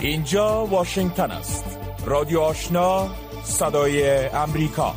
اینجا واشنگتن است. رادیو آشنا صدای امریکا.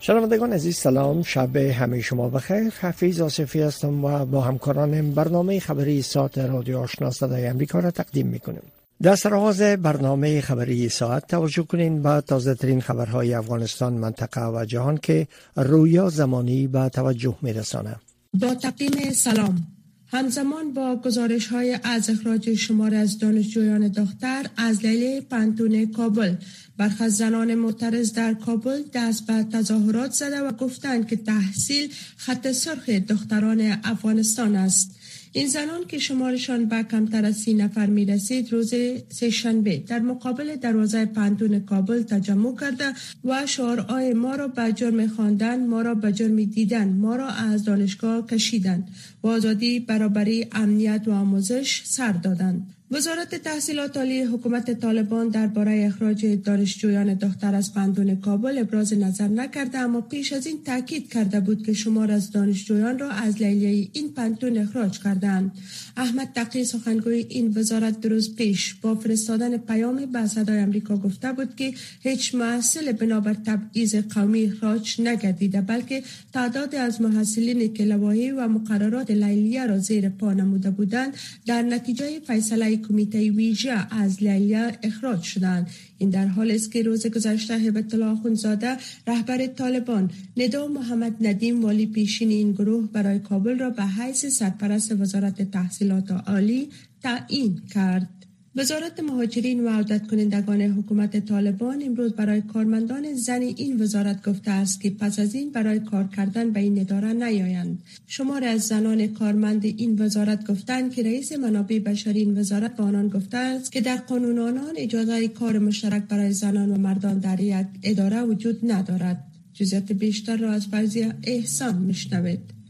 شنوندگان عزیز سلام. شب همه شما بخیر. حفیظ آصفی هستم و با همکارانم برنامه خبری ساعت رادیو آشنا صدای امریکا را تقدیم می‌کنیم. در سرآغاز برنامه خبری ساعت توجه کنین به تازه ترین خبرهای افغانستان منطقه و جهان که رویا زمانی به توجه میرسانه. با تقدیم سلام. همزمان با گزارش های از اخراج شمار از دانشجویان دختر از لیله پنتون کابل. برخ زنان معترض در کابل دست به تظاهرات زده و گفتند که تحصیل خط سرخ دختران افغانستان است. این زنان که شمارشان به کمتر از سی نفر می رسید روز سهشنبه در مقابل دروازه پنتون کابل تجمع کرده و شعارهای ما را به جرم خواندن ما را به جرم دیدن ما را از دانشگاه کشیدن و آزادی برابری امنیت و آموزش سر دادند. وزارت تحصیلات عالی حکومت طالبان درباره اخراج دانشجویان دختر از پندون کابل ابراز نظر نکرده اما پیش از این تاکید کرده بود که شمار از دانشجویان را از لیلیه این پنتون اخراج کردند. احمد تقی سخنگوی این وزارت درست پیش با فرستادن پیامی به صدای امریکا گفته بود که هیچ محصل بنابر تبعیض قومی اخراج نگردیده بلکه تعداد از محصلین که لوایح و مقررات لیلیه را زیر پا نموده بودند. در نتیجه فیصله کمیته ویژه از لیلیه اخراج شدند. این در حال است که روز گذشته هبت الله خونزاده رهبر طالبان ندا محمد ندیم والی پیشین این گروه برای کابل را به حیث سرپرست وزارت تحصیلات عالی تعیین کرد. وزارت مهاجرین و عودت کنندگان حکومت طالبان امروز برای کارمندان زن این وزارت گفته است که پس از این برای کار کردن به این اداره نیایند. شمار از زنان کارمند این وزارت گفتند که رئیس منابع بشری این وزارت به آنان گفته است که در قانون آنان اجازه کار مشترک برای زنان و مردان در یک اداره وجود ندارد. جزیات بیشتر را از فرضی احسان میشنوید.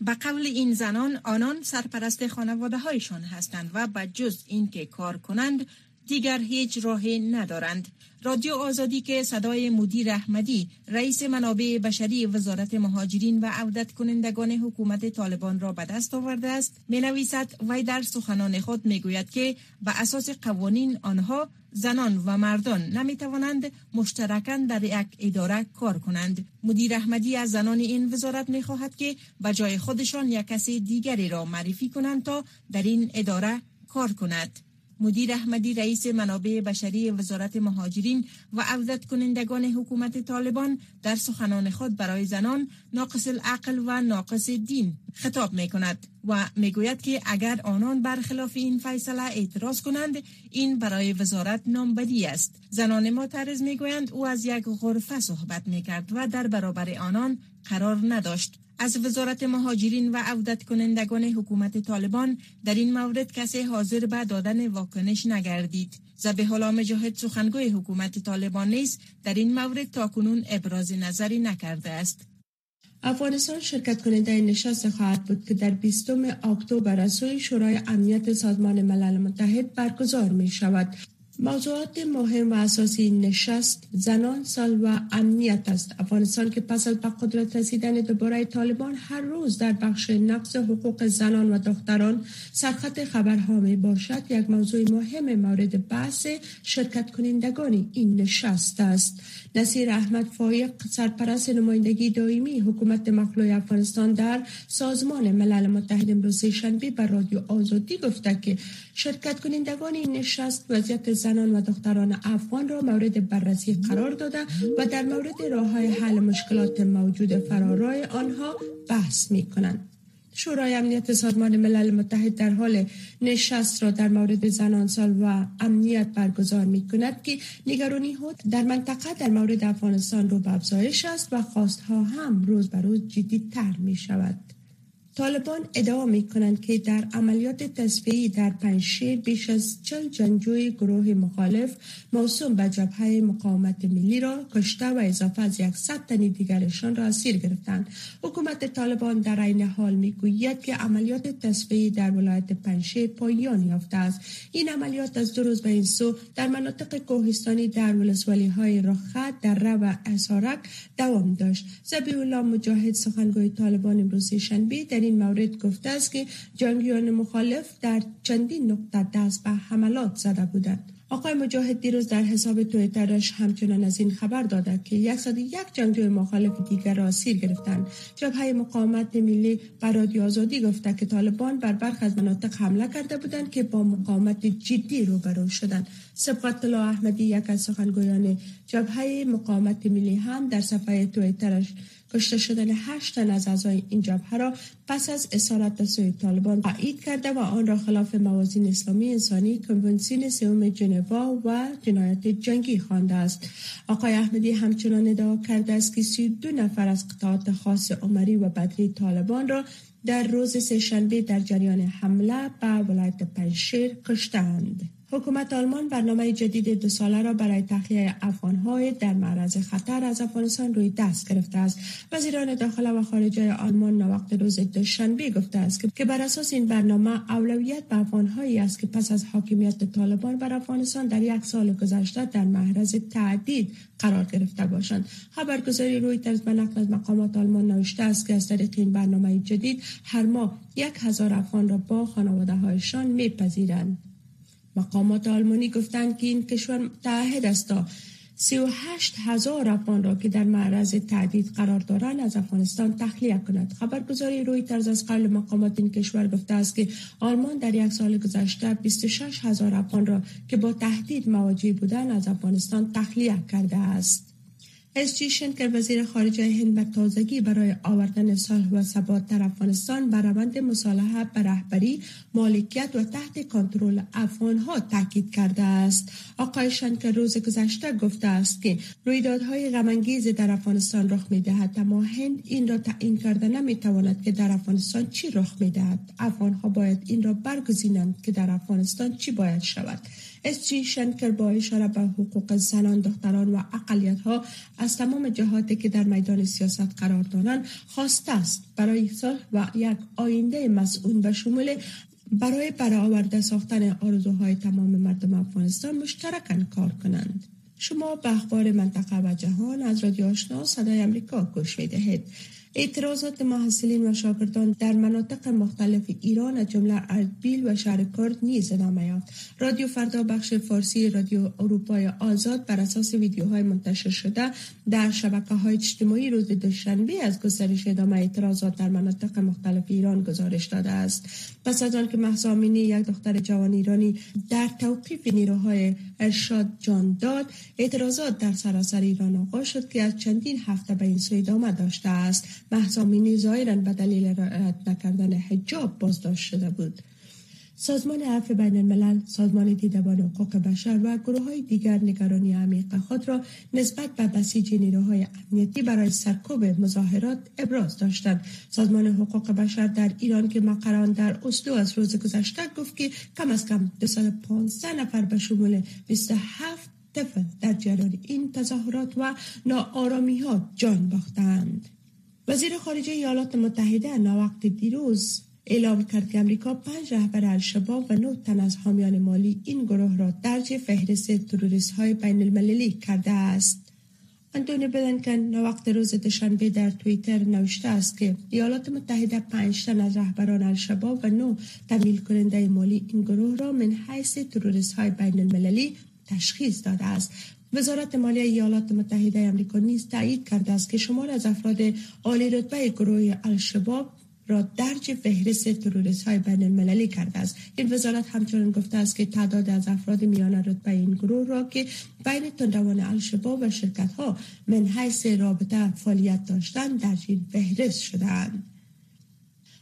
به قول این زنان آنان سرپرست خانواده هایشان هستند و به جز اینکه کار کنند دیگر هیچ راهی ندارند. رادیو آزادی که صدای مدیر احمدی رئیس منابع بشری وزارت مهاجرین و عودت کنندگان حکومت طالبان را به دست آورده است. می نویسد وی در سخنان خود می گوید که به اساس قوانین آنها زنان و مردان نمی توانند مشترکاً در یک اداره کار کنند. مدیر احمدی از زنان این وزارت می خواهد که به جای خودشان یک کسی دیگری را معرفی کنند تا در این اداره کار کند. مدیر احمدی رئیس منابع بشری وزارت مهاجرین و عودت کنندگان حکومت طالبان در سخنان خود برای زنان ناقص العقل و ناقص دین خطاب می کند و می گوید که اگر آنان برخلاف این فیصله اعتراض کنند این برای وزارت نامبدی است. زنان معترض می گویند او از یک غرفه صحبت می کرد و در برابر آنان قرار نداشت. از وزارت مهاجرین و عودت کنندگان حکومت طالبان در این مورد کسی حاضر به دادن واکنش نگردید. زبه حالا مجاهد سخنگوی حکومت طالبان نیز در این مورد تاکنون ابراز نظری نکرده است. افغانستان شرکت کننده نشست خواهد بود که در 20 اکتبر از شورای امنیت سازمان ملل متحد برگزار می شود موضوعات مهم و اساسی نشست زنان سال و امنیت است. افغانستان که پس از قدرت رسیدن دوباره طالبان هر روز در بخش نقض حقوق زنان و دختران سرخط خبرها می باشد یک موضوع مهم مورد بحث شرکت کنندگان این نشست است. نصیر احمد فایق سرپرست نمایندگی دائمی حکومت مخلوع افغانستان در سازمان ملل متحد امروز شنبه بر رادیو آزادی گفته که شرکت کنندگان این نشست وضعیت زنان و دختران افغان را مورد بررسی قرار داده و در مورد راه های حل مشکلات موجود فرارای آنها بحث می کنند. شورای امنیت سازمان ملل متحد در حال نشست را در مورد زنان سال و امنیت برگزار می کند که نگرانی ها در منطقه در مورد افغانستان رو به افزایش است و خواستها هم روز به روز جدی تر می شود. طالبان ادعا می کنند که در عملیات تصفیهی در پنجشیر بیش از چل جنگجوی گروه مخالف موسوم به جبهه مقاومت ملی را کشته و اضافه از یکصد تن دیگرشان را اسیر گرفتند. حکومت طالبان در این حال می‌گوید که عملیات تصفیهی در ولایت پنجشیر پایان یافته است. این عملیات از دو روز به این سو در مناطق کوهستانی در ولسوالی های رخت در و اسارک دوام داشت. زبی الله مجاهد سخنگوی طالبان امروز شنبه در این مورد گفته است که جنگیان مخالف در چندین نقطه دست به حملات زده بودند آقای مجاهد دیروز در حساب تویترش همچنان از این خبر داد که 101 جنگجو مخالف دیگر را سیر گرفتند. جبهه مقاومت ملی برادی آزادی گفته که طالبان بر برخ از مناطق حمله کرده بودند که با مقاومت جدی روبرو شدند. سبقت الله احمدی یک از سخنگویان جبهه مقاومت ملی هم در صفحه تویترش کشته شدن هشت تن از اعضای این جبهه را پس از اسارت به سوی طالبان تایید کرده و آن را خلاف موازین اسلامی انسانی کنونسین سوم جنوا و جنایت جنگی خوانده است. آقای احمدی همچنان ادعا کرده است که 32 نفر از قطعات خاص عمری و بدری طالبان را در روز سهشنبه در جریان حمله به ولایت پنشیر کشتند حکومت آلمان برنامه جدید دو ساله را برای تخلیه افغانهای در معرض خطر از افغانستان روی دست گرفته است. وزیران داخل و خارجه آلمان نوقت روز دوشنبه گفته است که بر اساس این برنامه اولویت به افغانهایی است که پس از حاکمیت طالبان بر افغانستان در یک سال گذشته در معرض تعدید قرار گرفته باشند. خبرگزاری روی ترز به نقل از مقامات آلمان نوشته است که از طریق این برنامه جدید هر ماه یک هزار افغان را با خانواده هایشان میپذیرند. مقامات آلمانی گفتند که این کشور تعهد است تا 38 هزار افغان را که در معرض تهدید قرار دارند از افغانستان تخلیه کند. خبرگزاری روی طرز از قبل مقامات این کشور گفته است که آلمان در یک سال گذشته 26 هزار افغان را که با تهدید مواجه بودند از افغانستان تخلیه کرده است. اس جی شنکر وزیر خارجه هند به تازگی برای آوردن صلح و ثبات در افغانستان بر روند مصالحه به رهبری مالکیت و تحت کنترل افغان ها تاکید کرده است. آقای شنکر روز گذشته گفته است که رویدادهای غم در افغانستان رخ می‌دهد اما هند این را تعیین کرده نمی‌تواند که در افغانستان چی رخ می‌دهد. افغان ها باید این را برگزینند که در افغانستان چی باید شود. اسجی شنکر با اشاره به حقوق زنان دختران و اقلیت ها از تمام جهاتی که در میدان سیاست قرار دارند خواسته است. برای صلح و یک آینده مسئول به شمول برای برآورده ساختن آرزوهای تمام مردم افغانستان مشترکاً کار کنند. شما به اخبار منطقه و جهان از رادیو آشنا صدای امریکا گوش می‌دهید. اعتراضات محصلین و شاگردان در مناطق مختلف ایران از جمله اردبیل و شهر کرد نیز ادامه یافت. رادیو فردا بخش فارسی رادیو اروپای آزاد بر اساس ویدیوهای منتشر شده در شبکه های اجتماعی روز دوشنبه از گسترش ادامه اعتراضات در مناطق مختلف ایران گزارش داده است. پس از آنکه مهسا یک دختر جوان ایرانی در توقیف نیروهای ارشاد جان داد اعتراضات در سراسر ایران آغاز شد که از چندین هفته به این سو ادامه داشته است. محزامینی زایرن به دلیل رعایت نکردن حجاب بازداشت شده بود. سازمان عفو بین الملل، سازمان دیدبان حقوق بشر و گروه های دیگر نگرانی عمیق خود را نسبت به بسیج نیروهای امنیتی برای سرکوب مظاهرات ابراز داشتند. سازمان حقوق بشر در ایران که مقران در اسلو از روز گذشته گفت که کم از کم 215 نفر به شمول 27 طفل در جریان این تظاهرات و ناآرامی ها جان باختند. وزیر خارجه ایالات متحده ناوقت دیروز اعلام کرد که امریکا پنج رهبر الشباب و نه تن از حامیان مالی این گروه را درج فهرست تروریست های بین المللی کرده است. آنتونی بلنکن ناوقت روز دوشنبه در توییتر نوشته است که ایالات متحده پنج تن از رهبران الشباب و نو تمیل کننده مالی این گروه را من حیث تروریست های بین المللی تشخیص داده است وزارت مالی ایالات متحده آمریکا نیز تایید کرده است که شمار از افراد عالی رتبه گروه الشباب را درج فهرست تروریست های بین المللی کرده است. این وزارت همچنین گفته است که تعداد از افراد میانه رتبه این گروه را که بین تندوان الشباب و شرکت ها من حیث رابطه فعالیت داشتند در این فهرست شدند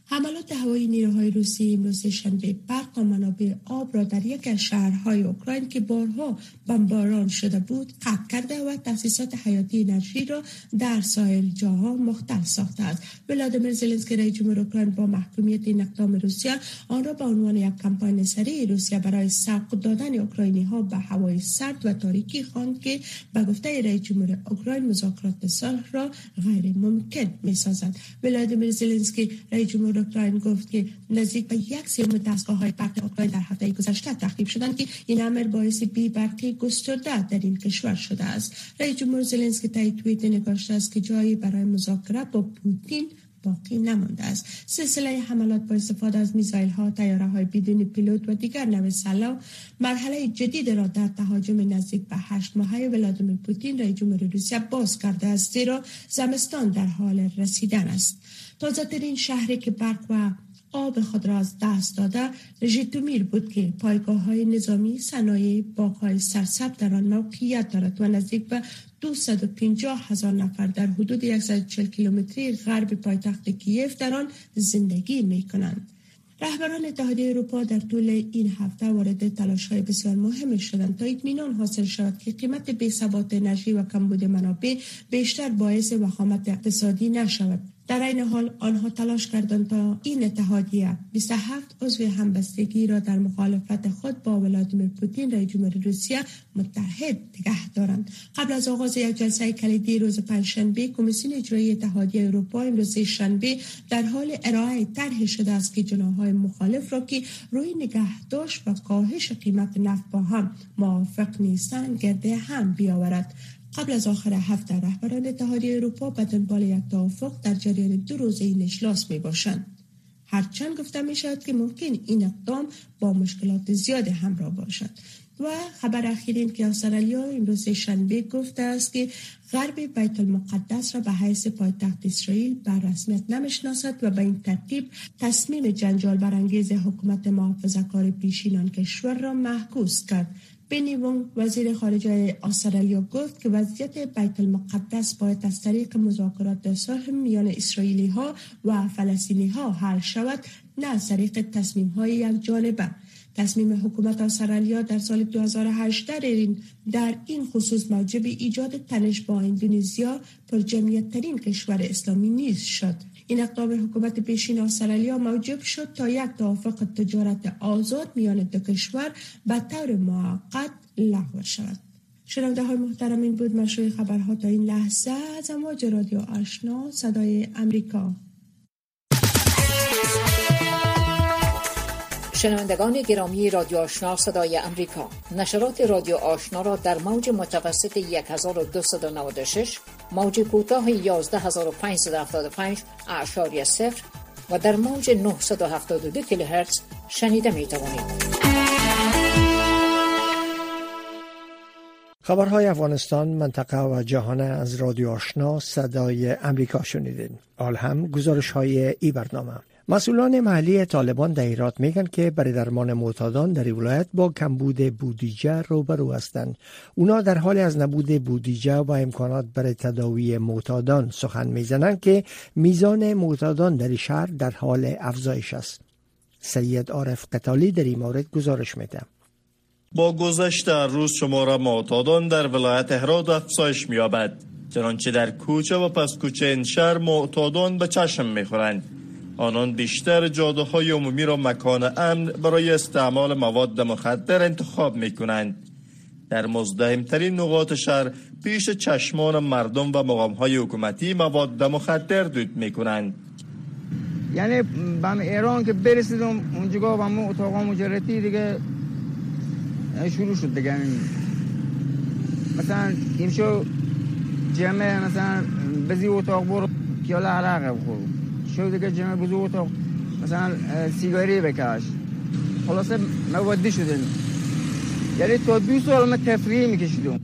حملات هوایی نیروهای روسی امروز شنبه برق و منابع آب را در یک از شهرهای اوکراین که بارها بمباران شده بود قطع کرده و تاسیسات حیاتی انرژی را در سایر جاها مختل ساخته است. ولادیمیر زلنسکی رئیس جمهور اوکراین با محکومیت این اقدام روسیه آن را به عنوان یک کمپاین سری روسیه برای سرق دادن اوکراینی ها به هوای سرد و تاریکی خواند که به گفته رئیس جمهور اوکراین مذاکرات صلح را غیر ممکن می‌سازد. ولادیمیر زلنسکی رئیس جمهور اوکراین گفت که نزدیک به یک سوم دستگاه های برق اوکراین در هفته گذشته تخریب شدند که این امر باعث بی برقی گسترده در این کشور شده است. رئیس جمهور زلنسکی تایید توییت نگاشته است که جایی برای مذاکره با پوتین باقی نمانده است. سلسله حملات با استفاده از میزایل ها تیاره های بدون پیلوت و دیگر نوع سلا مرحله جدید را در تهاجم نزدیک به هشت ماهه ولادیمیر پوتین رئیس جمهور روسیه باز کرده است زیرا زمستان در حال رسیدن است. تازه ترین شهری که برق و آب خود را از دست داده ژیتومیر بود که پایگاه های نظامی صنایع باغ های سرسب در آن موقعیت دارد و نزدیک به 250 هزار نفر در حدود 140 کیلومتری غرب پایتخت کیف در آن زندگی می کنند. رهبران اتحادیه اروپا در طول این هفته وارد تلاش های بسیار مهم شدند تا اطمینان حاصل شود که قیمت بی ثبات انرژی و کمبود منابع بیشتر باعث وخامت اقتصادی نشود در این حال آنها تلاش کردند تا این اتحادیه 27 عضو همبستگی را در مخالفت خود با ولادیمیر پوتین رئیس جمهور روسیه متحد نگه دارند. قبل از آغاز یک جلسه کلیدی روز پنجشنبه کمیسیون اجرایی اتحادیه اروپا امروز شنبه در حال ارائه طرحی شده است که جناهای مخالف را که روی نگهداشت و کاهش قیمت نفت با هم موافق نیستند گرده هم بیاورد. قبل از آخر هفته رهبران اتحادیه اروپا به دنبال یک توافق در جریان دو روزه این اجلاس می باشند. هرچند گفته می شود که ممکن این اقدام با مشکلات زیاد همراه باشد. و خبر اخیر این که استرالیا امروز شنبه گفته است که غرب بیت المقدس را به حیث پایتخت اسرائیل بر رسمیت نمی‌شناسد و به این ترتیب تصمیم جنجال برانگیز حکومت محافظه کار پیشین کشور را محکوس کرد. بنی وونگ وزیر خارجه استرالیا گفت که وضعیت بیت المقدس باید از طریق مذاکرات صلح میان اسرائیلی ها و فلسطینی ها حل شود نه از طریق تصمیم های یک جانبه تصمیم حکومت استرالیا در سال 2008 در این, در این خصوص موجب ایجاد تنش با اندونزیا پر جمعیت ترین کشور اسلامی نیز شد. این اقدام حکومت پیشین استرالیا موجب شد تا یک توافق تجارت آزاد میان دو کشور به طور موقت لغو شود. شنونده های محترم این بود مشروع خبرها تا این لحظه. از امواج رادیو آشنا صدای امریکا. شنوندگان گرامی رادیو آشنا صدای امریکا. نشرات رادیو آشنا را در موج متوسط 1296 موج کوتاه 11575 اعشاری صفر و در موج 972 کیلوهرتز شنیده می توانید. خبرهای افغانستان منطقه و جهان از رادیو آشنا صدای امریکا شنیدین. آل هم گزارش های ای برنامه. مسئولان محلی طالبان در ایرات میگن که برای درمان معتادان در ولایت با کمبود بودیجه روبرو هستند. اونا در حال از نبود بودیجه و امکانات برای تداوی معتادان سخن می‌زنند که میزان معتادان در شهر در حال افزایش است. سید عارف قتالی در این مورد گزارش میده. با گذشت روز شماره معتادان در ولایت هرات افزایش مییابد. چنانچه در کوچه و پس کوچه این شهر معتادان به چشم می‌خورند. آنان بیشتر جاده های عمومی را مکان امن برای استعمال مواد مخدر انتخاب می کنند. در مزدهمترین نقاط شهر پیش چشمان مردم و مقام های حکومتی مواد مخدر دود می کنند. یعنی بم ایران که برسیدم اونجا و مو اتاق مجرتی دیگه شروع شد دیگه مثلا شو جمعه مثلا بزی اتاق برو کیالا عرقه بخورو شو دیگه جمع بزرگ تا مثلا سیگاری بکش. خلاصه موادی شدن یعنی تا دو سال ما تفریح میکشیدم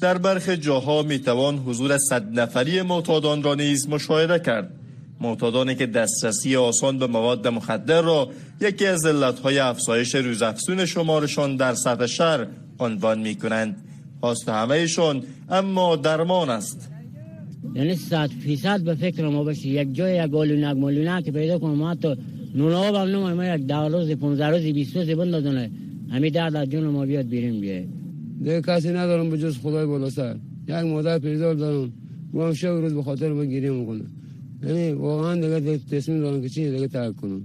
در برخی جاها می‌توان حضور صد نفری معتادان را نیز مشاهده کرد. معتادانی که دسترسی آسان به مواد مخدر را یکی از علتهای افزایش روزافزون شمارشان در سطح شهر عنوان می کنند خواست همهشان اما درمان است. یعنی صد فیصد به فکر ما باشه یک جای یک گالونک مالونک که پیدا کنم ما تو نون آب هم نمایی ما یک ده روز پونزه روزی بیست روزی بندازونه همین درد از جون ما بیاد بیریم بیه. دیگه کسی ندارم به جز خدای بالا سر. یک مادر پیزار دارم. و هم شب روز به خاطر ما گیری می‌کنه یعنی واقعا دیگه تصمیم دارم که چی دیگه ترک کنم.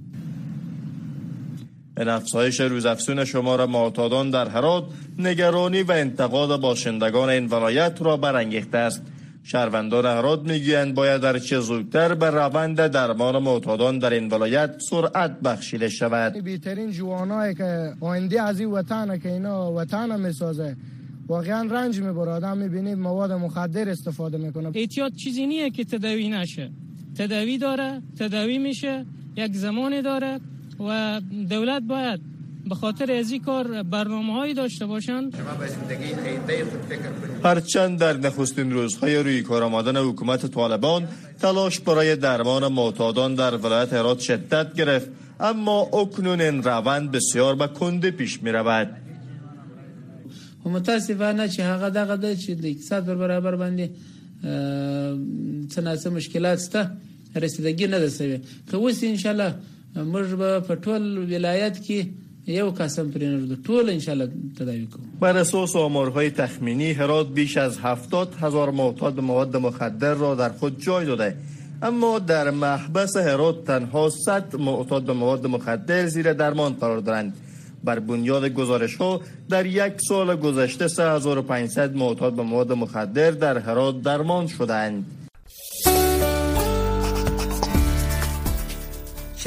به افزایش روزافزون شمار معتادان در هرات نگرانی و انتقاد باشندگان این ولایت را برانگیخته است. شهروندان هرات می‌گویند باید در چه زودتر به روند درمان معتادان در این ولایت سرعت بخشیده شود. بیترین جوانایی که آینده از این وطن که اینا وطن می‌سازه واقعا رنج می‌بره. آدم می‌بینید مواد مخدر استفاده می‌کنه. احتیاط چیزی نیه که تداوی نشه. تداوی داره تداوی میشه یک زمانی داره و دولت باید به خاطر از این کار برنامه هایی داشته باشند. هرچند در نخستین روزهای روی کار آمدن حکومت طالبان تلاش برای درمان معتادان در ولایت هرات شدت گرفت اما اکنون این روند بسیار به کنده پیش می رود خو متاسفانه چې هغه دغه د چې د اقتصاد پر برابر باندې څه مشکلات شته رسیدګي نه ده سوي که اوس ان شاء الله موږ به په ټول ولایت کې یو قسم پرینر طول انشالله تداوی کنم بر اساس آمارهای تخمینی هرات بیش از هفتاد هزار معتاد مواد مخدر را در خود جای داده. اما در محبس هرات تنها 100 معتاد مواد مخدر زیر درمان قرار دارند. بر بنیاد گزارش ها در یک سال گذشته 3500 معتاد به مواد مخدر در هرات درمان شدند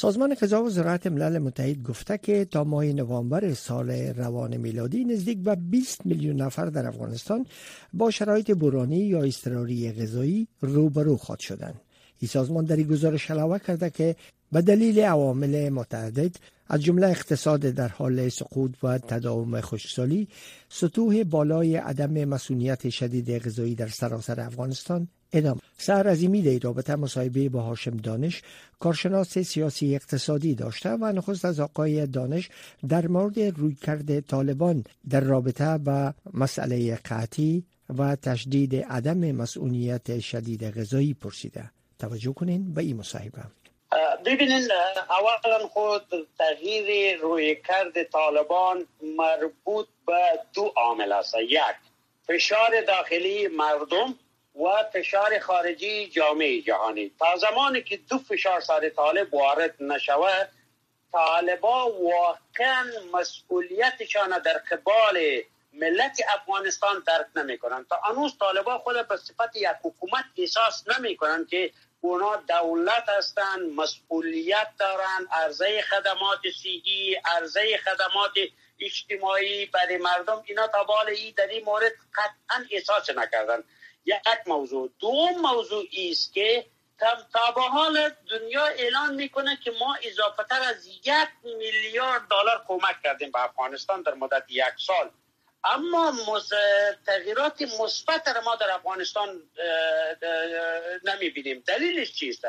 سازمان غذا و زراعت ملل متحد گفته که تا ماه نوامبر سال روان میلادی نزدیک به 20 میلیون نفر در افغانستان با شرایط برانی یا اضطراری غذایی روبرو خواهد شدند. این سازمان در گزارش علاوه کرده که به دلیل عوامل متعدد از جمله اقتصاد در حال سقوط و تداوم خشکسالی سطوح بالای عدم مسئولیت شدید غذایی در سراسر افغانستان ادامه سر عظیمی رابطه مصاحبه با هاشم دانش کارشناس سیاسی اقتصادی داشته و نخست از آقای دانش در مورد رویکرد طالبان در رابطه با مسئله قطعی و تشدید عدم مسئولیت شدید غذایی پرسیده. توجه کنین به این مصاحبه. ببینین اولا خود تغییر روی کرد طالبان مربوط به دو عامل است. یک فشار داخلی مردم. و فشار خارجی جامعه جهانی. تا زمانی که دو فشار سر طالب وارد نشود طالبا واقعا مسئولیتشان در قبال ملت افغانستان درک نمی کنند تا انوز طالبا خود به صفت یک حکومت احساس نمی کنند که اونا دولت هستند مسئولیت دارند عرضه خدمات صحی عرضه خدمات اجتماعی برای مردم. اینا تا بال ای در این مورد قطعا احساس نکردن یک موضوع. دوم موضوع است که تا به حال دنیا اعلان می‌کنه که ما اضافه تر از یک میلیارد دلار کمک کردیم به افغانستان در مدت یک سال. اما تغییرات مثبت ما در افغانستان نمی‌بینیم. دلیلش چیست؟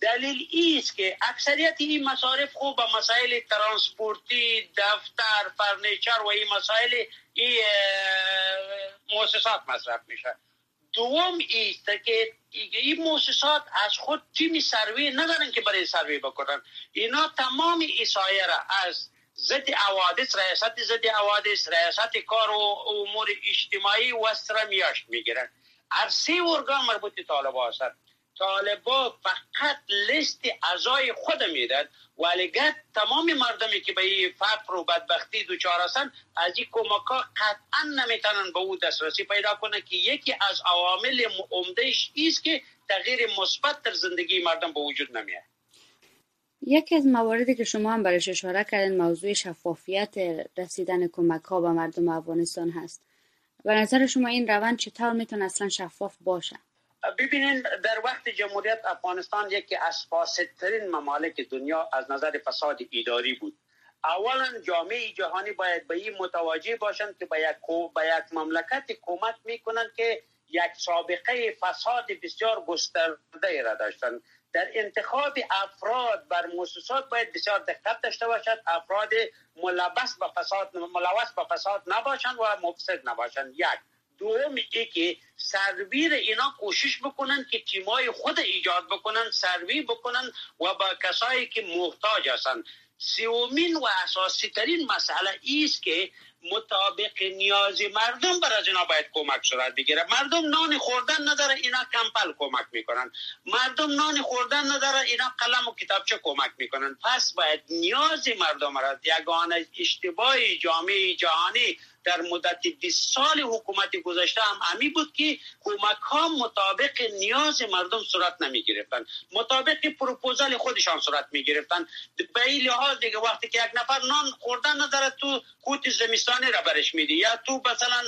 دلیل است که اکثریت این مصارف خوب به مسائل ترانسپورتی دفتر furniture و این مسائل این مؤسسات مصرف میشه. دوم است که این مؤسسات از خود تیم سروی ندارن که برای سروی بکنن. اینا تمام ایسایه را از ضد حوادث ریاست ضد حوادث ریاست کار و امور اجتماعی و میاشت می‌گیرن. هر سه ارگان مربوط طالبا هستند طالبا فقط لیست اعضای خود میدن. ولی تمام مردمی که به این فقر و بدبختی دوچار هستن از این کمک ها قطعا نمی‌تونن به او دسترسی پیدا کنه که یکی از عوامل عمدهش است که تغییر مثبت در زندگی مردم به وجود نمیاد. یکی از مواردی که شما هم برش اشاره کردن موضوع شفافیت رسیدن کمک ها به مردم افغانستان هست. و نظر شما این روند چطور می‌تونه اصلا شفاف باشه؟ ببینین در وقت جمهوریت افغانستان یکی از فاسدترین ممالک دنیا از نظر فساد اداری بود. اولا جامعه جهانی باید به این متوجه باشند که به یک, به یک مملکت کمک می‌کنند که یک سابقه فساد بسیار گسترده را داشتند. در انتخاب افراد بر مؤسسات باید بسیار دقت داشته باشد. افراد ملبس به فساد ملوث به فساد نباشند و مفسد نباشند. یک دوم ای که سرویر اینا کوشش بکنن که تیمای خود ایجاد بکنن سروی بکنن و با کسایی که محتاج هستند سومین و اساسی ترین مسئله است که مطابق نیاز مردم بر از اینا باید کمک صورت بگیره مردم نان خوردن نداره اینا کمپل کمک می‌کنن. مردم نان خوردن نداره اینا قلم و کتابچه کمک می‌کنن. پس باید نیاز مردم را یگانه اشتباه جامعه جهانی در مدت 20 سال حکومت گذشته هم امی بود که کمک ها مطابق نیاز مردم صورت نمی گرفتن مطابق پروپوزال خودشان صورت می گرفتن به این لحاظ دیگه وقتی که یک نفر نان خوردن نداره تو کوت زمستانی را برش میدی؟ یا تو مثلا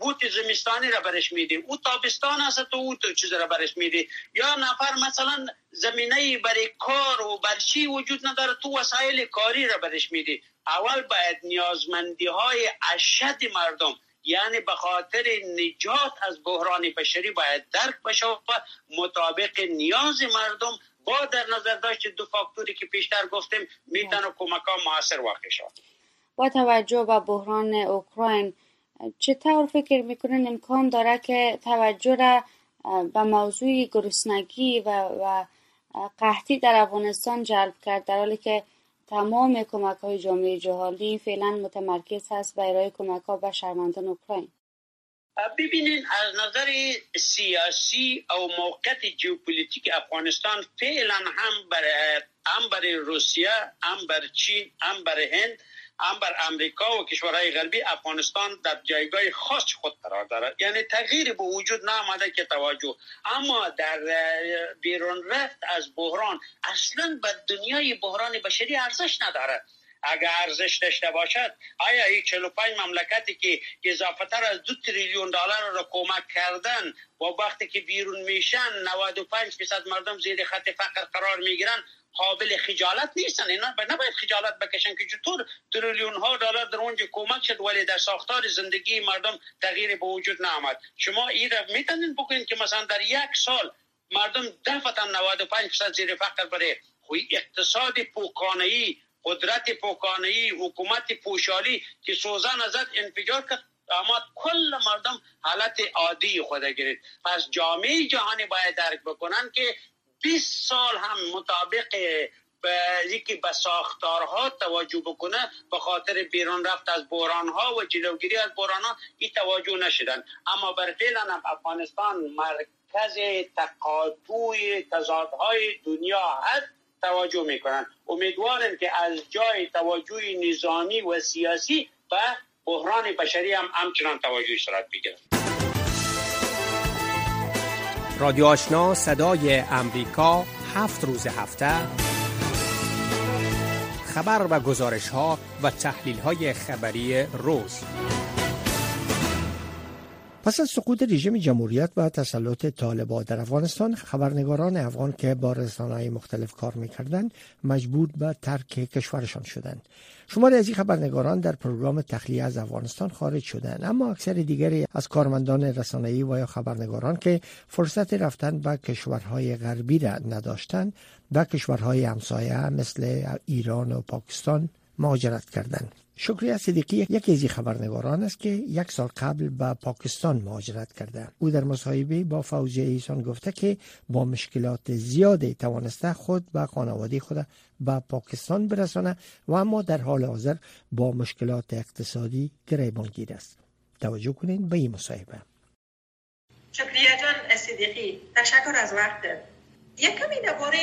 بوت زمستانی را برش میدی؟ او تابستان هست تو او تو چیز را برش میدی؟ یا نفر مثلا زمینه برای کار و برچی وجود نداره تو وسایل کاری را برش میدی؟ اول باید نیازمندی های اشد مردم یعنی به خاطر نجات از بحران بشری باید درک بشه و مطابق نیاز مردم با در نظر داشت. دو فاکتوری که پیشتر گفتیم می‌تونه کمک ها موثر واقع شد با توجه به بحران اوکراین چطور فکر می‌کنن امکان داره که توجه را به موضوع گرسنگی و, و قحطی در افغانستان جلب کرد؟ در حالی که تمام کمک های جامعه جهانی فعلا متمرکز هست ارائه کمک ها به شهروندان اوکراین. ببینین از نظر سیاسی او موقعیت جیوپولیتیک افغانستان فعلا هم برای هم برای روسیه هم بر چین هم برای هند هم بر امریکا و کشورهای غربی افغانستان در جایگاه خاص خود قرار دارد. یعنی تغییر به وجود نامده که توجه. اما در بیرون رفت از بحران اصلا به دنیای بحران بشری ارزش ندارد. اگر ارزش داشته باشد آیا این 45 مملکتی که اضافه تر از دو تریلیون دلار را کمک کردن و وقتی که بیرون میشن 95 درصد مردم زیر خط فقر قرار می‌گیرن قابل خجالت نیستن. اینا نباید خجالت بکشن که چطور تریلیون ها دلار در اونجا کمک شد ولی در ساختار زندگی مردم تغییر به وجود نامد شما این را می‌تونین بکنید که مثلا در یک سال مردم دفعتا 95 درصد زیر فقر بره. خوی اقتصاد پوکانهی قدرت پوکانهی حکومت پوشالی که سوزن ازت انفجار کرد اما کل مردم حالت عادی خود گرفت. پس جامعه جهانی باید درک بکنن که 20 سال هم مطابق یکی به ساختارها توجه بکنه به خاطر بیرون رفت از بحران ها و جلوگیری از بحران ها این توجه نشدن. اما بر فعلا افغانستان مرکز تقاطوی تضادهای دنیا هست توجه می‌کنن. امیدوارم که از جای توجه نظامی و سیاسی به بحران بشری هم همچنان توجه صورت بگیرد رادیو آشنا صدای امریکا هفت روز هفته. خبر و گزارش ها و تحلیل های خبری روز. پس از سقوط رژیم جمهوریت و تسلط طالبان در افغانستان خبرنگاران افغان که با رسانه‌های مختلف کار می‌کردند مجبور به ترک کشورشان شدند. شماری از این خبرنگاران در پروگرام تخلیه از افغانستان خارج شدند. اما اکثر دیگری از کارمندان رسانه‌ای و یا خبرنگاران که فرصت رفتن به کشورهای غربی را نداشتند و کشورهای همسایه مثل ایران و پاکستان مهاجرت کردند. شکریه صدیقی یکی از خبرنگاران است که یک سال قبل به پاکستان مهاجرت کرده. او در مصاحبه با فوزی ایسان گفته که با مشکلات زیادی توانسته خود و خانواده خود به پاکستان برسانه و اما در حال حاضر با مشکلات اقتصادی گریبان گیر است. توجه کنین به این مصاحبه. شکریه جان صدیقی. تشکر از وقت یک کمی درباره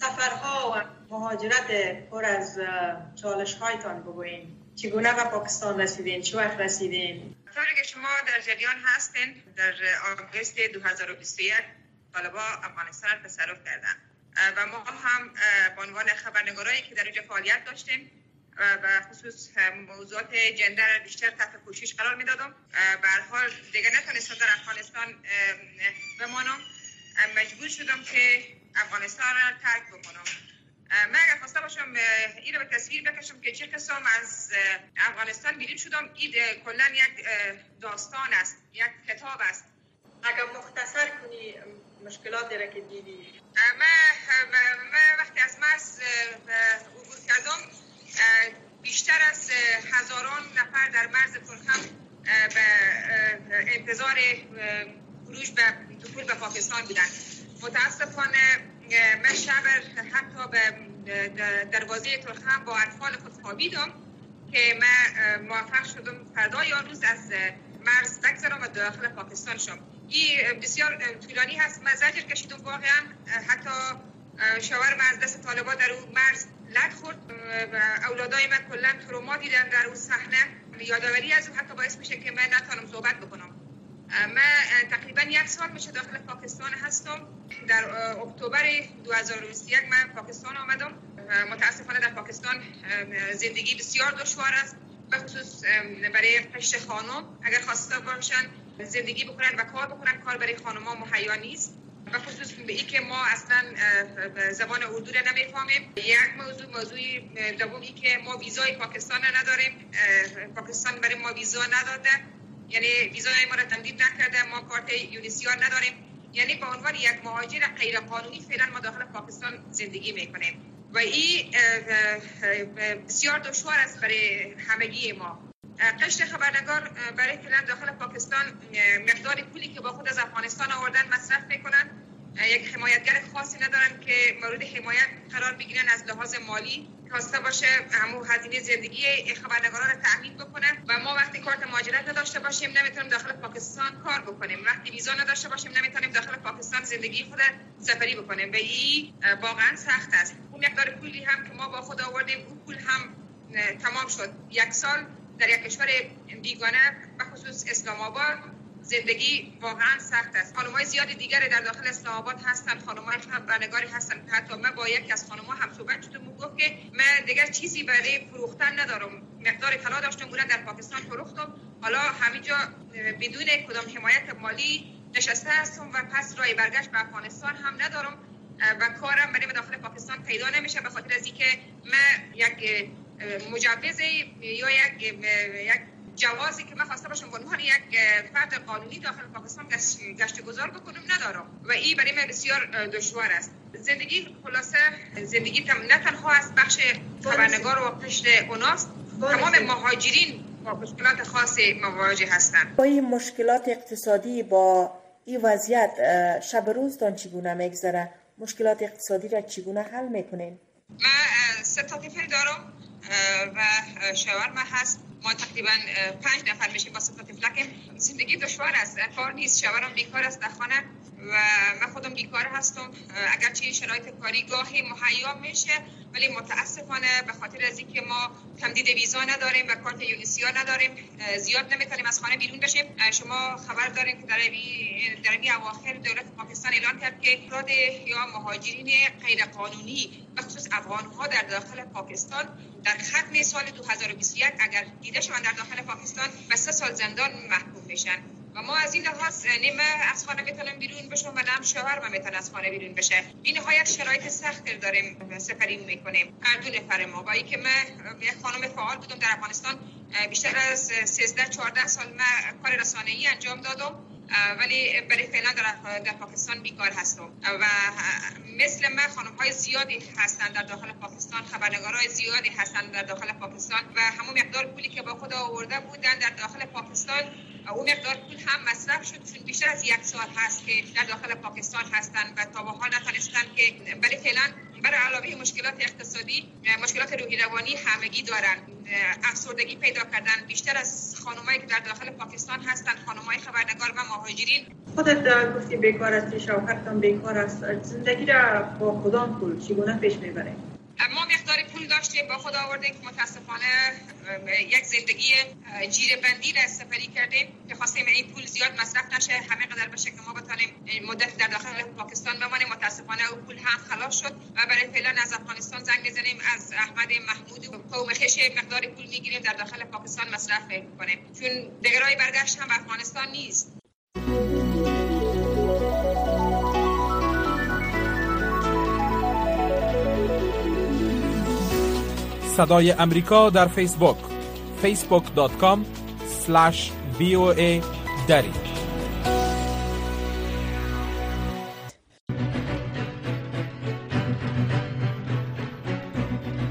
سفرها و مهاجرت پر از چالش هایتان بگوین چگونه به پاکستان رسیدین؟ چه وقت رسیدین؟ طوری که شما در جریان هستین در آگوست 2021 طالبا افغانستان تصرف کردن. و ما هم به عنوان خبرنگارایی که در اونجا فعالیت داشتیم و خصوص موضوعات جندر بیشتر تحت پوشش قرار می‌دادم. به حال دیگه نتونستم در افغانستان بمانم. مجبور شدم که افغانستان را ترک بکنم. من اگر خواسته باشم این رو به تصویر بکشم که چه قسم از افغانستان بیرون شدم. این کلا یک داستان است یک کتاب است. اگر مختصر کنی مشکلات را که دیدی. من وقتی از مرز عبور کردم بیشتر از هزاران نفر در مرز پرخم به انتظار خروج به دخول به پاکستان بودن متاسفانه من شب حتی به دروازه ترخم با اطفال خود خوابیدم که من موفق شدم فردا. یا روز از مرز بگذرم و داخل پاکستان شم این بسیار طولانی هست. من زجر کشیدم واقعا. حتی شوهر از دست طالبا در اون مرز لد خورد. اولادای من کلا تروما دیدن در اون صحنه. یادآوری از حتی باعث میشه که من نتونم صحبت بکنم. من تقریبا یک سال میشه داخل پاکستان هستم. در اکتبر 2021 من پاکستان آمدم. متاسفانه در پاکستان زندگی بسیار دشوار است. به خصوص برای قشت خانم. اگر خواسته باشن زندگی بکنن و کار بکنن کار برای خانم ها مهیا نیست. و خصوص به ای که ما اصلا زبان اردو را نمی‌فهمیم. یک موضوع موضوع دومی که ما ویزای پاکستان نداریم. پاکستان برای ما ویزا نداده. یعنی ویزای ما را تمدید نکرده ما کارت یونیسیار نداریم. یعنی به عنوان یک مهاجر غیر قانونی فعلا ما داخل پاکستان زندگی می‌کنیم. و این بسیار دشوار است برای همگی ما. قشت خبرنگار برای فعلا داخل پاکستان مقدار پولی که با خود از افغانستان آوردن مصرف می‌کنن. یک حمایتگر خاصی ندارن که مورد حمایت قرار بگیرن از لحاظ مالی. خواسته باشه همو هزینه زندگی خبرنگاران رو تامین بکنن و ما وقتی کارت مهاجرت نداشته باشیم نمی‌تونیم داخل پاکستان کار بکنیم. وقتی ویزا نداشته باشیم نمی‌تونیم داخل پاکستان زندگی خود سفری بکنیم. و این واقعا سخت است. اون مقدار پولی هم که ما با خود آوردیم اون پول هم تمام شد. یک سال در یک کشور بیگانه و خصوص اسلام آباد زندگی واقعا سخت است. های زیاد دیگر در داخل اسلام هستند. های خبرنگاری هستند. حتی من با یکی از ها هم صحبت شدم. گفت که من دیگر چیزی برای فروختن ندارم. مقدار طلا داشتم. بودن در پاکستان فروختم حالا همینجا بدون کدام حمایت مالی نشسته هستم و پس رای برگشت به افغانستان هم ندارم. و کارم برای داخل پاکستان پیدا نمیشه به خاطر از اینکه من یک مجوز یا یک یک جوازی که من خواسته باشم به عنوان یک فرد قانونی داخل پاکستان گشت گذار بکنم ندارم و این برای من بسیار دشوار است. زندگی خلاصه زندگی نه تنها از بخش خبرنگار و قشر اوناست تمام مهاجرین با مشکلات خاص مواجه هستند. با این مشکلات اقتصادی با این وضعیت شب روزتان چگونه میگذره؟ مشکلات اقتصادی را چگونه حل می‌کنین؟ من سه تا دارم و شوهر هست. ما تقریبا پنج نفر میشیم با ستا تفلکیم زندگی دشوار است. کار نیست. شوهرم بیکار است. در خانه و من خودم بیکار هستم. اگرچه شرایط کاری گاهی مهیا میشه ولی متاسفانه به خاطر از اینکه ما تمدید ویزا نداریم و کارت یونیسیا نداریم زیاد نمی‌تونیم از خانه بیرون بشیم. شما خبر داریم که در در اواخر دولت پاکستان اعلان کرد که افراد یا مهاجرین غیر قانونی به خصوص افغان ها در داخل پاکستان در ختم سال 2021 اگر دیده شوند در داخل پاکستان به سه سال زندان محکوم میشن. و ما از این لحاظ نیمه از خانه بتونم بیرون بشم و نم شوهر می‌تونه از خانه بیرون بشه. این نهایت شرایط سخت داریم سفری می‌کنیم. هر دو نفر ما. با که من یک خانم فعال بودم در افغانستان بیشتر از 13 14 سال من کار رسانه‌ای انجام دادم ولی برای فعلا در, در پاکستان بیکار هستم. و مثل من خانم های زیادی هستند در داخل پاکستان خبرنگارای زیادی هستند در داخل پاکستان و همون مقدار پولی که با خود آورده بودن در داخل پاکستان اون مقدار پول هم مصرف شد چون بیشتر از یک سال هست که در داخل پاکستان هستند و تا به حال نتونستند که برای فعلا برای علاوه مشکلات اقتصادی مشکلات روحی روانی همگی دارن. افسردگی پیدا کردن. بیشتر از خانمایی که در داخل پاکستان هستند خانمای خبرنگار و مهاجرین خودت گفتی بیکار هستی شوهرتان بیکار است زندگی را با کدام پول چگونه پیش می‌بره ما مقدار پول داشتیم با خود آوردیم که متاسفانه یک زندگی جیر بندی را سفری کردیم که خواستیم این پول زیاد مصرف نشه همه قدر بشه که ما بتانیم مدت در داخل پاکستان بمانیم. متاسفانه او پول هم خلاص شد و برای فعلا از افغانستان زنگ می‌زنیم از احمد محمود و قوم خش مقدار پول می‌گیریم در داخل پاکستان مصرف می‌کنیم. چون دیگرای برگشت هم افغانستان نیست. صدای امریکا در فیسبوک. facebook.com voa دری.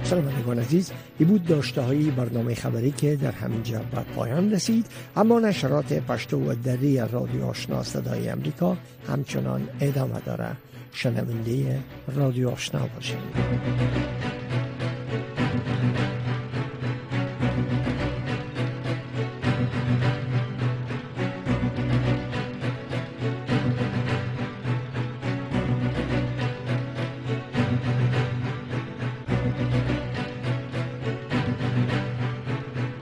شنوندگان عزیز ای بود داشته های برنامه خبری که در همینجا به پایان رسید. اما نشرات پشتو و دری رادیو آشنا صدای امریکا همچنان ادامه داره. شنونده رادیو آشنا باشید.